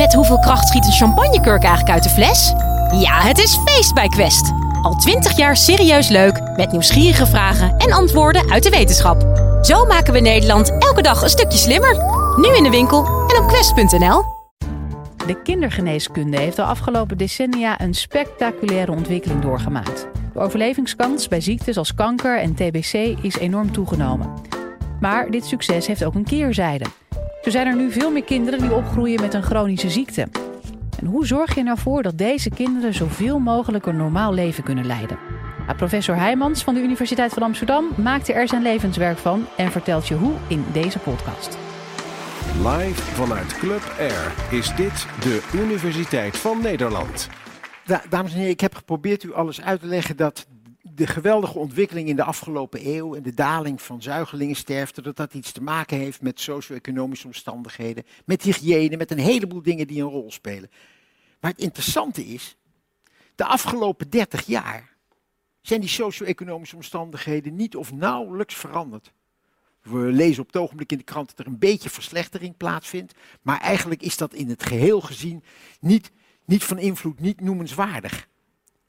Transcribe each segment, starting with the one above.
Met hoeveel kracht schiet een champagnekurk eigenlijk uit de fles? Ja, het is feest bij Quest. Al twintig jaar serieus leuk, met nieuwsgierige vragen en antwoorden uit de wetenschap. Zo maken we Nederland elke dag een stukje slimmer. Nu in de winkel en op quest.nl. De kindergeneeskunde heeft de afgelopen decennia een spectaculaire ontwikkeling doorgemaakt. De overlevingskans bij ziektes als kanker en TBC is enorm toegenomen. Maar dit succes heeft ook een keerzijde. Zo zijn er nu veel meer kinderen die opgroeien met een chronische ziekte. En hoe zorg je ervoor nou dat deze kinderen zoveel mogelijk een normaal leven kunnen leiden? Nou, professor Heijmans van de Universiteit van Amsterdam maakte er zijn levenswerk van en vertelt je hoe in deze podcast. Live vanuit Club Air is dit de Universiteit van Nederland. dames en heren, ik heb geprobeerd u alles uit te leggen dat de geweldige ontwikkeling in de afgelopen eeuw en de daling van zuigelingensterfte, dat dat iets te maken heeft met socio-economische omstandigheden, met hygiëne, met een heleboel dingen die een rol spelen. Maar het interessante is, de afgelopen 30 jaar zijn die socio-economische omstandigheden niet of nauwelijks veranderd. We lezen op het ogenblik in de krant dat er een beetje verslechtering plaatsvindt, maar eigenlijk is dat in het geheel gezien niet, niet van invloed, niet noemenswaardig.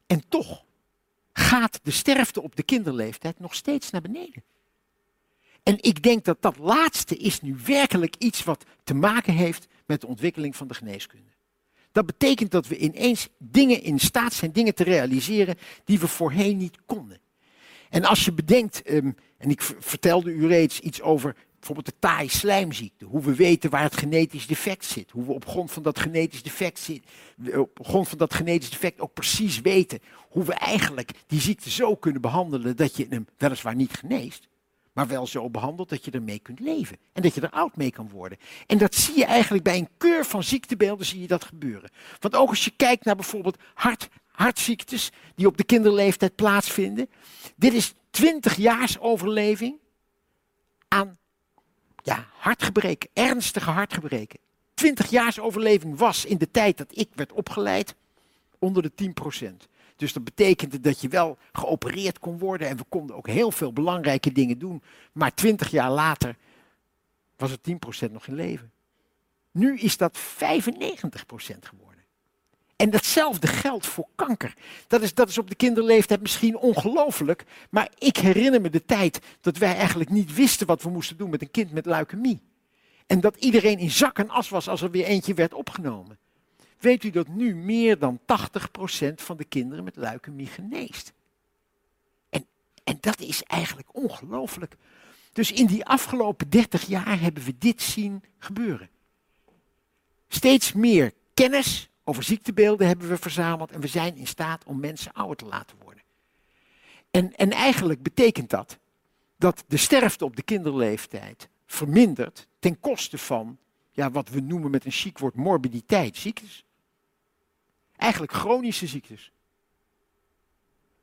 En toch gaat de sterfte op de kinderleeftijd nog steeds naar beneden. En ik denk dat dat laatste is nu werkelijk iets wat te maken heeft met de ontwikkeling van de geneeskunde. Dat betekent dat we ineens dingen in staat zijn, dingen te realiseren die we voorheen niet konden. En als je bedenkt, ehm, en ik vertelde u reeds iets over bijvoorbeeld de taai slijmziekte. Hoe we weten waar het genetisch defect zit. Hoe we op grond van dat genetisch defect, zit, op grond van dat genetisch defect ook precies weten hoe we eigenlijk die ziekte zo kunnen behandelen dat je hem weliswaar niet geneest. Maar wel zo behandelt dat je ermee kunt leven. En dat je er oud mee kan worden. En dat zie je eigenlijk bij een keur van ziektebeelden zie je dat gebeuren. Want ook als je kijkt naar bijvoorbeeld hart, hartziektes die op de kinderleeftijd plaatsvinden. Dit is 20 jaars overleving aan ja, hartgebreken, ernstige hartgebreken. 20 jaars overleving was in de tijd dat ik werd opgeleid onder de 10%. Dus dat betekende dat je wel geopereerd kon worden en we konden ook heel veel belangrijke dingen doen. Maar 20 jaar later was het 10% nog in leven. Nu is dat 95% geworden. En datzelfde geldt voor kanker. Dat is, dat is op de kinderleeftijd misschien ongelooflijk, maar ik herinner me de tijd dat wij eigenlijk niet wisten wat we moesten doen met een kind met leukemie. En dat iedereen in zak en as was als er weer eentje werd opgenomen. Weet u dat nu meer dan 80% van de kinderen met leukemie geneest? En, en dat is eigenlijk ongelooflijk. Dus in die afgelopen 30 jaar hebben we dit zien gebeuren. Steeds meer kennis over ziektebeelden hebben we verzameld en we zijn in staat om mensen ouder te laten worden. En, en eigenlijk betekent dat dat de sterfte op de kinderleeftijd vermindert ten koste van ja, wat we noemen met een chic woord morbiditeit, ziektes. Eigenlijk chronische ziektes.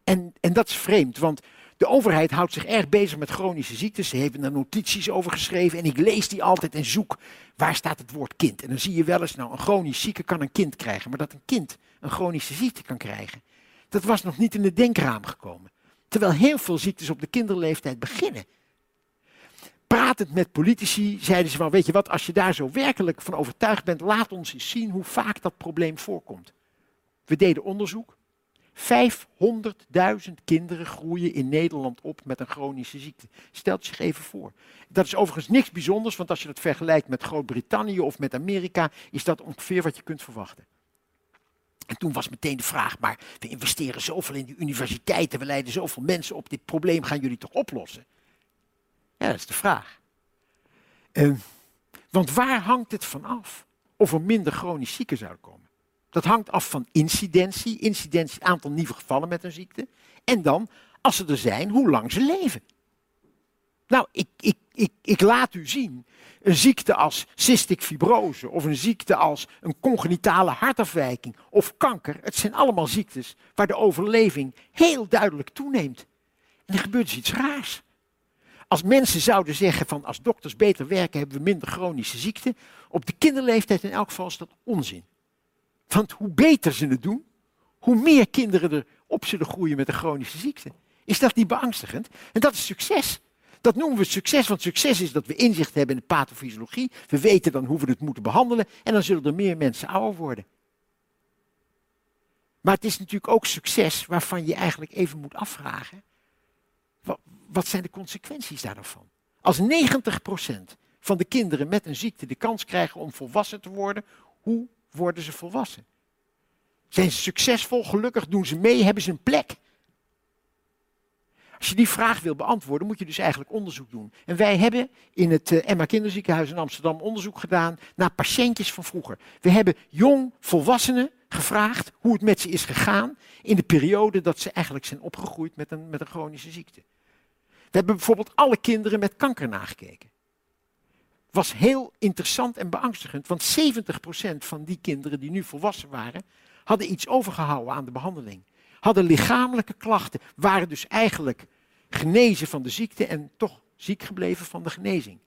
En, en dat is vreemd, want de overheid houdt zich erg bezig met chronische ziektes. Ze hebben er notities over geschreven en ik lees die altijd en zoek waar staat het woord kind. En dan zie je wel eens, nou een chronisch zieke kan een kind krijgen, maar dat een kind een chronische ziekte kan krijgen, dat was nog niet in de denkraam gekomen. Terwijl heel veel ziektes op de kinderleeftijd beginnen. Pratend met politici zeiden ze van, weet je wat, als je daar zo werkelijk van overtuigd bent, laat ons eens zien hoe vaak dat probleem voorkomt. We deden onderzoek. 500.000 kinderen groeien in Nederland op met een chronische ziekte. Stelt zich even voor. Dat is overigens niks bijzonders, want als je het vergelijkt met Groot-Brittannië of met Amerika, is dat ongeveer wat je kunt verwachten. En toen was meteen de vraag, maar we investeren zoveel in de universiteiten, we leiden zoveel mensen op, dit probleem gaan jullie toch oplossen? Ja, dat is de vraag. Uh, want waar hangt het van af of er minder chronisch zieken zouden komen? Dat hangt af van incidentie, incidentie, aantal nieuwe gevallen met een ziekte. En dan, als ze er zijn, hoe lang ze leven. Nou, ik, ik, ik, ik laat u zien, een ziekte als cystic fibrose of een ziekte als een congenitale hartafwijking of kanker, het zijn allemaal ziektes waar de overleving heel duidelijk toeneemt. En er gebeurt dus iets raars. Als mensen zouden zeggen van als dokters beter werken hebben we minder chronische ziekten, op de kinderleeftijd in elk geval is dat onzin. Want hoe beter ze het doen, hoe meer kinderen er op zullen groeien met een chronische ziekte. Is dat niet beangstigend? En dat is succes. Dat noemen we succes, want succes is dat we inzicht hebben in de pathofysiologie. We weten dan hoe we het moeten behandelen en dan zullen er meer mensen ouder worden. Maar het is natuurlijk ook succes waarvan je eigenlijk even moet afvragen, wat, wat zijn de consequenties daarvan? Als 90% van de kinderen met een ziekte de kans krijgen om volwassen te worden, hoe worden ze volwassen? Zijn ze succesvol, gelukkig, doen ze mee, hebben ze een plek? Als je die vraag wil beantwoorden, moet je dus eigenlijk onderzoek doen. En wij hebben in het uh, Emma Kinderziekenhuis in Amsterdam onderzoek gedaan naar patiëntjes van vroeger. We hebben jong volwassenen gevraagd hoe het met ze is gegaan in de periode dat ze eigenlijk zijn opgegroeid met een, met een chronische ziekte. We hebben bijvoorbeeld alle kinderen met kanker nagekeken. Was heel interessant en beangstigend, want 70% van die kinderen die nu volwassen waren, hadden iets overgehouden aan de behandeling. Hadden lichamelijke klachten, waren dus eigenlijk genezen van de ziekte en toch ziek gebleven van de genezing.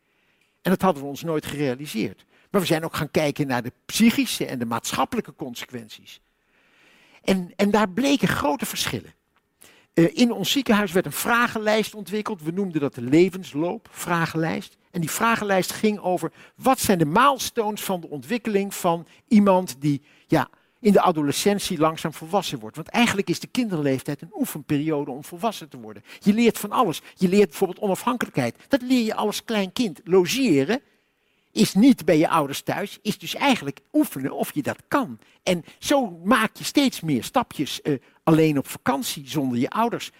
En dat hadden we ons nooit gerealiseerd. Maar we zijn ook gaan kijken naar de psychische en de maatschappelijke consequenties. En, en daar bleken grote verschillen. Uh, in ons ziekenhuis werd een vragenlijst ontwikkeld. We noemden dat de levensloop vragenlijst. En die vragenlijst ging over wat zijn de milestones van de ontwikkeling van iemand die ja, in de adolescentie langzaam volwassen wordt. Want eigenlijk is de kinderleeftijd een oefenperiode om volwassen te worden. Je leert van alles. Je leert bijvoorbeeld onafhankelijkheid. Dat leer je als klein kind. Logeren is niet bij je ouders thuis, is dus eigenlijk oefenen of je dat kan. En zo maak je steeds meer stapjes uh, alleen op vakantie zonder je ouders.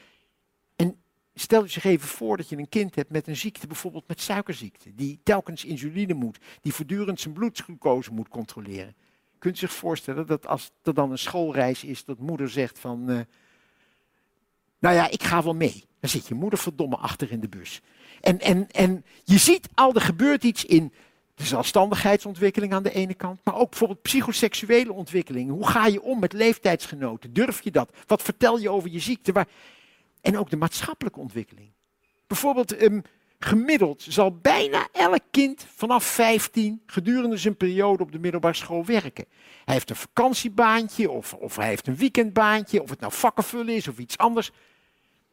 Stel je zich even voor dat je een kind hebt met een ziekte, bijvoorbeeld met suikerziekte, die telkens insuline moet, die voortdurend zijn bloedglucose moet controleren. Kunt u zich voorstellen dat als er dan een schoolreis is, dat moeder zegt van, uh, nou ja, ik ga wel mee. Dan zit je moeder verdomme achter in de bus. En, en, en je ziet al, er gebeurt iets in de zelfstandigheidsontwikkeling aan de ene kant, maar ook bijvoorbeeld psychoseksuele ontwikkeling. Hoe ga je om met leeftijdsgenoten? Durf je dat? Wat vertel je over je ziekte? Waar... En ook de maatschappelijke ontwikkeling. Bijvoorbeeld, um, gemiddeld zal bijna elk kind vanaf 15 gedurende zijn periode op de middelbare school werken. Hij heeft een vakantiebaantje of, of hij heeft een weekendbaantje, of het nou vakkenvullen is of iets anders.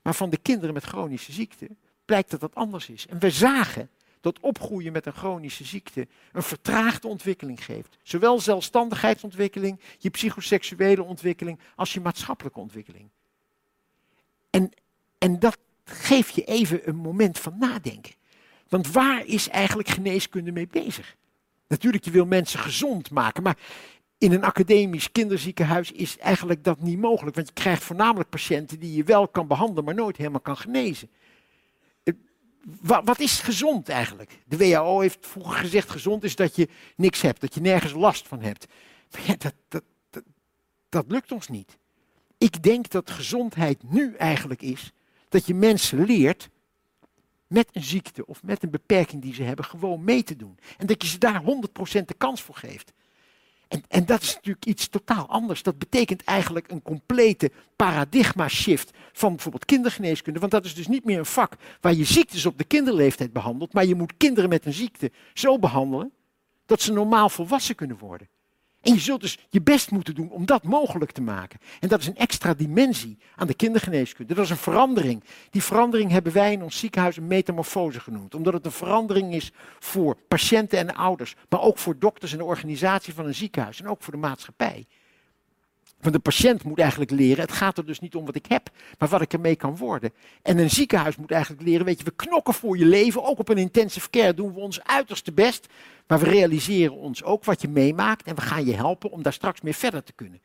Maar van de kinderen met chronische ziekte blijkt dat dat anders is. En we zagen dat opgroeien met een chronische ziekte een vertraagde ontwikkeling geeft. Zowel zelfstandigheidsontwikkeling, je psychoseksuele ontwikkeling, als je maatschappelijke ontwikkeling. En, en dat geeft je even een moment van nadenken. Want waar is eigenlijk geneeskunde mee bezig? Natuurlijk, je wil mensen gezond maken, maar in een academisch kinderziekenhuis is eigenlijk dat niet mogelijk. Want je krijgt voornamelijk patiënten die je wel kan behandelen, maar nooit helemaal kan genezen wat is gezond eigenlijk? De WHO heeft vroeger gezegd: gezond is dat je niks hebt, dat je nergens last van hebt. Ja, dat, dat, dat lukt ons niet. Ik denk dat gezondheid nu eigenlijk is dat je mensen leert met een ziekte of met een beperking die ze hebben gewoon mee te doen. En dat je ze daar 100% de kans voor geeft. En, en dat is natuurlijk iets totaal anders. Dat betekent eigenlijk een complete paradigma-shift van bijvoorbeeld kindergeneeskunde. Want dat is dus niet meer een vak waar je ziektes op de kinderleeftijd behandelt, maar je moet kinderen met een ziekte zo behandelen dat ze normaal volwassen kunnen worden. En je zult dus je best moeten doen om dat mogelijk te maken. En dat is een extra dimensie aan de kindergeneeskunde. Dat is een verandering. Die verandering hebben wij in ons ziekenhuis een metamorfose genoemd. Omdat het een verandering is voor patiënten en ouders. Maar ook voor dokters en de organisatie van een ziekenhuis. En ook voor de maatschappij. Want de patiënt moet eigenlijk leren, het gaat er dus niet om wat ik heb, maar wat ik ermee kan worden. En een ziekenhuis moet eigenlijk leren, weet je, we knokken voor je leven, ook op een intensive care doen we ons uiterste best, maar we realiseren ons ook wat je meemaakt en we gaan je helpen om daar straks mee verder te kunnen.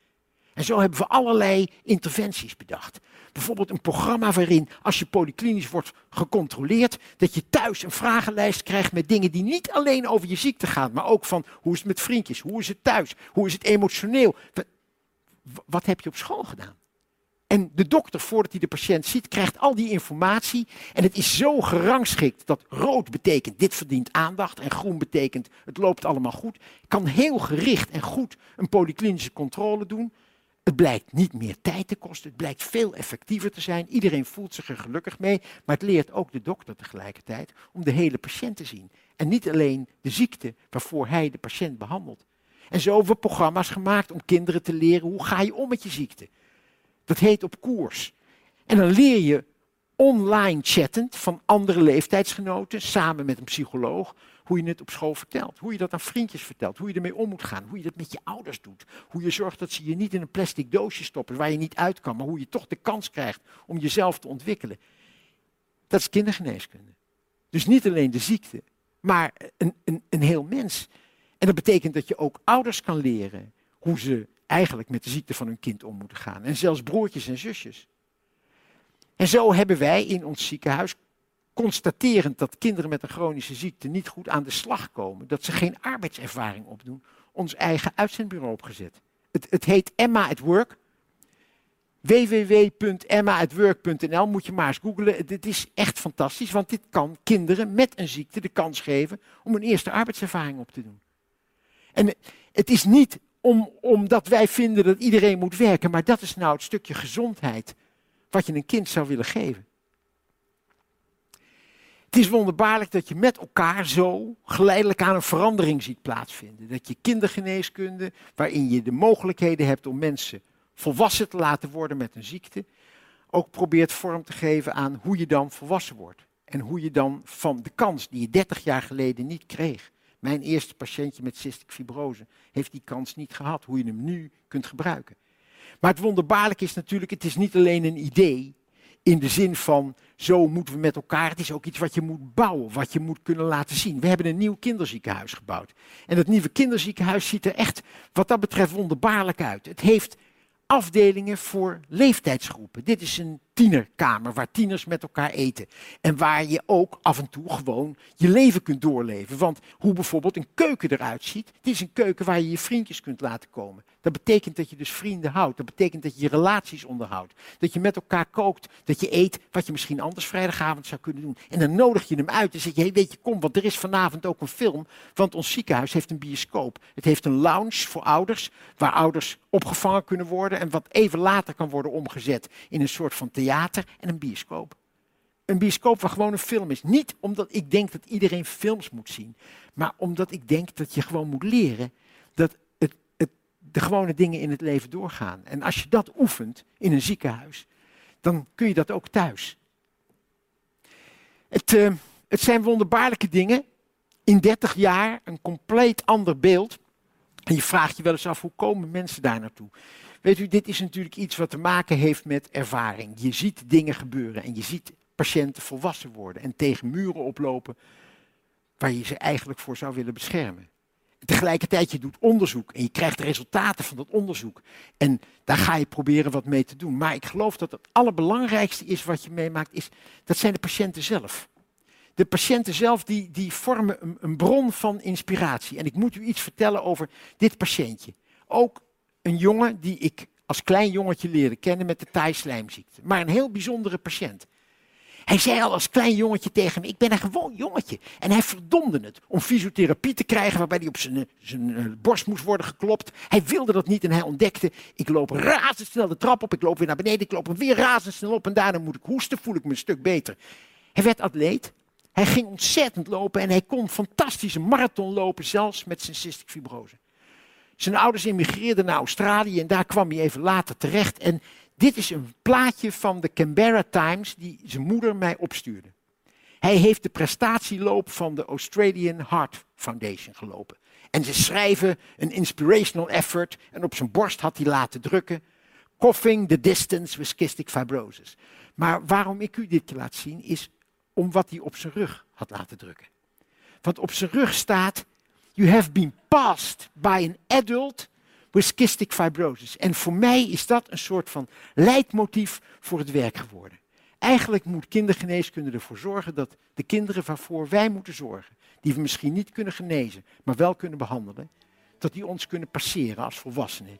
En zo hebben we allerlei interventies bedacht. Bijvoorbeeld een programma waarin, als je polyklinisch wordt gecontroleerd, dat je thuis een vragenlijst krijgt met dingen die niet alleen over je ziekte gaan, maar ook van hoe is het met vriendjes, hoe is het thuis, hoe is het emotioneel wat heb je op school gedaan? En de dokter, voordat hij de patiënt ziet, krijgt al die informatie. En het is zo gerangschikt dat rood betekent dit verdient aandacht en groen betekent het loopt allemaal goed. Kan heel gericht en goed een polyklinische controle doen. Het blijkt niet meer tijd te kosten, het blijkt veel effectiever te zijn. Iedereen voelt zich er gelukkig mee, maar het leert ook de dokter tegelijkertijd om de hele patiënt te zien. En niet alleen de ziekte waarvoor hij de patiënt behandelt. En zo hebben we programma's gemaakt om kinderen te leren hoe ga je om met je ziekte. Dat heet op koers. En dan leer je online chattend van andere leeftijdsgenoten, samen met een psycholoog, hoe je het op school vertelt. Hoe je dat aan vriendjes vertelt, hoe je ermee om moet gaan, hoe je dat met je ouders doet. Hoe je zorgt dat ze je niet in een plastic doosje stoppen waar je niet uit kan, maar hoe je toch de kans krijgt om jezelf te ontwikkelen. Dat is kindergeneeskunde. Dus niet alleen de ziekte, maar een, een, een heel mens. En dat betekent dat je ook ouders kan leren hoe ze eigenlijk met de ziekte van hun kind om moeten gaan. En zelfs broertjes en zusjes. En zo hebben wij in ons ziekenhuis, constaterend dat kinderen met een chronische ziekte niet goed aan de slag komen, dat ze geen arbeidservaring opdoen, ons eigen uitzendbureau opgezet. Het, het heet Emma at Work www.emma.work.nl moet je maar eens googlen. Dit is echt fantastisch, want dit kan kinderen met een ziekte de kans geven om een eerste arbeidservaring op te doen. En het is niet om, omdat wij vinden dat iedereen moet werken, maar dat is nou het stukje gezondheid wat je een kind zou willen geven. Het is wonderbaarlijk dat je met elkaar zo geleidelijk aan een verandering ziet plaatsvinden. Dat je kindergeneeskunde, waarin je de mogelijkheden hebt om mensen volwassen te laten worden met een ziekte, ook probeert vorm te geven aan hoe je dan volwassen wordt. En hoe je dan van de kans die je 30 jaar geleden niet kreeg. Mijn eerste patiëntje met cystic fibrose heeft die kans niet gehad, hoe je hem nu kunt gebruiken. Maar het wonderbaarlijke is natuurlijk, het is niet alleen een idee in de zin van zo moeten we met elkaar. Het is ook iets wat je moet bouwen, wat je moet kunnen laten zien. We hebben een nieuw kinderziekenhuis gebouwd. En dat nieuwe kinderziekenhuis ziet er echt wat dat betreft wonderbaarlijk uit. Het heeft afdelingen voor leeftijdsgroepen. Dit is een tienerkamer waar tieners met elkaar eten. En waar je ook af en toe gewoon je leven kunt doorleven. Want hoe bijvoorbeeld een keuken eruit ziet, het is een keuken waar je je vriendjes kunt laten komen. Dat betekent dat je dus vrienden houdt. Dat betekent dat je je relaties onderhoudt. Dat je met elkaar kookt. Dat je eet wat je misschien anders vrijdagavond zou kunnen doen. En dan nodig je hem uit en zeg je, hey, weet je, kom, want er is vanavond ook een film. Want ons ziekenhuis heeft een bioscoop. Het heeft een lounge voor ouders, waar ouders opgevangen kunnen worden. En wat even later kan worden omgezet in een soort van theater en een bioscoop. Een bioscoop waar gewoon een film is. Niet omdat ik denk dat iedereen films moet zien. Maar omdat ik denk dat je gewoon moet leren dat de gewone dingen in het leven doorgaan. En als je dat oefent in een ziekenhuis, dan kun je dat ook thuis. Het, uh, het zijn wonderbaarlijke dingen. In 30 jaar een compleet ander beeld. En je vraagt je wel eens af, hoe komen mensen daar naartoe? Weet u, dit is natuurlijk iets wat te maken heeft met ervaring. Je ziet dingen gebeuren en je ziet patiënten volwassen worden en tegen muren oplopen waar je ze eigenlijk voor zou willen beschermen tegelijkertijd, je doet onderzoek en je krijgt de resultaten van dat onderzoek. En daar ga je proberen wat mee te doen. Maar ik geloof dat het allerbelangrijkste is wat je meemaakt, is, dat zijn de patiënten zelf. De patiënten zelf die, die vormen een, een bron van inspiratie. En ik moet u iets vertellen over dit patiëntje. Ook een jongen die ik als klein jongetje leerde kennen met de taaislijmziekte. Maar een heel bijzondere patiënt. Hij zei al als klein jongetje tegen me, ik ben een gewoon jongetje. En hij verdomde het om fysiotherapie te krijgen waarbij hij op zijn, zijn eh, borst moest worden geklopt. Hij wilde dat niet en hij ontdekte, ik loop razendsnel de trap op, ik loop weer naar beneden, ik loop er weer razendsnel op en daarna moet ik hoesten, voel ik me een stuk beter. Hij werd atleet, hij ging ontzettend lopen en hij kon fantastische marathon lopen, zelfs met zijn cystic fibrose. Zijn ouders immigreerden naar Australië en daar kwam hij even later terecht en dit is een plaatje van de Canberra Times die zijn moeder mij opstuurde. Hij heeft de prestatieloop van de Australian Heart Foundation gelopen. En ze schrijven een inspirational effort en op zijn borst had hij laten drukken. Coughing the distance with cystic fibrosis. Maar waarom ik u dit laat zien is om wat hij op zijn rug had laten drukken. Want op zijn rug staat, you have been passed by an adult with cystic fibrosis. En voor mij is dat een soort van leidmotief voor het werk geworden. Eigenlijk moet kindergeneeskunde ervoor zorgen dat de kinderen waarvoor wij moeten zorgen, die we misschien niet kunnen genezen, maar wel kunnen behandelen, dat die ons kunnen passeren als volwassenen.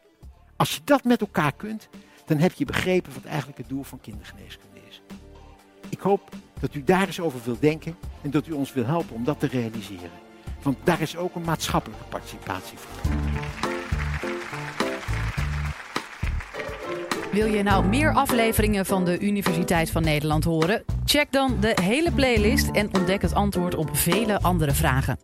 Als je dat met elkaar kunt, dan heb je begrepen wat eigenlijk het doel van kindergeneeskunde is. Ik hoop dat u daar eens over wilt denken en dat u ons wil helpen om dat te realiseren. Want daar is ook een maatschappelijke participatie voor. Wil je nou meer afleveringen van de Universiteit van Nederland horen? Check dan de hele playlist en ontdek het antwoord op vele andere vragen.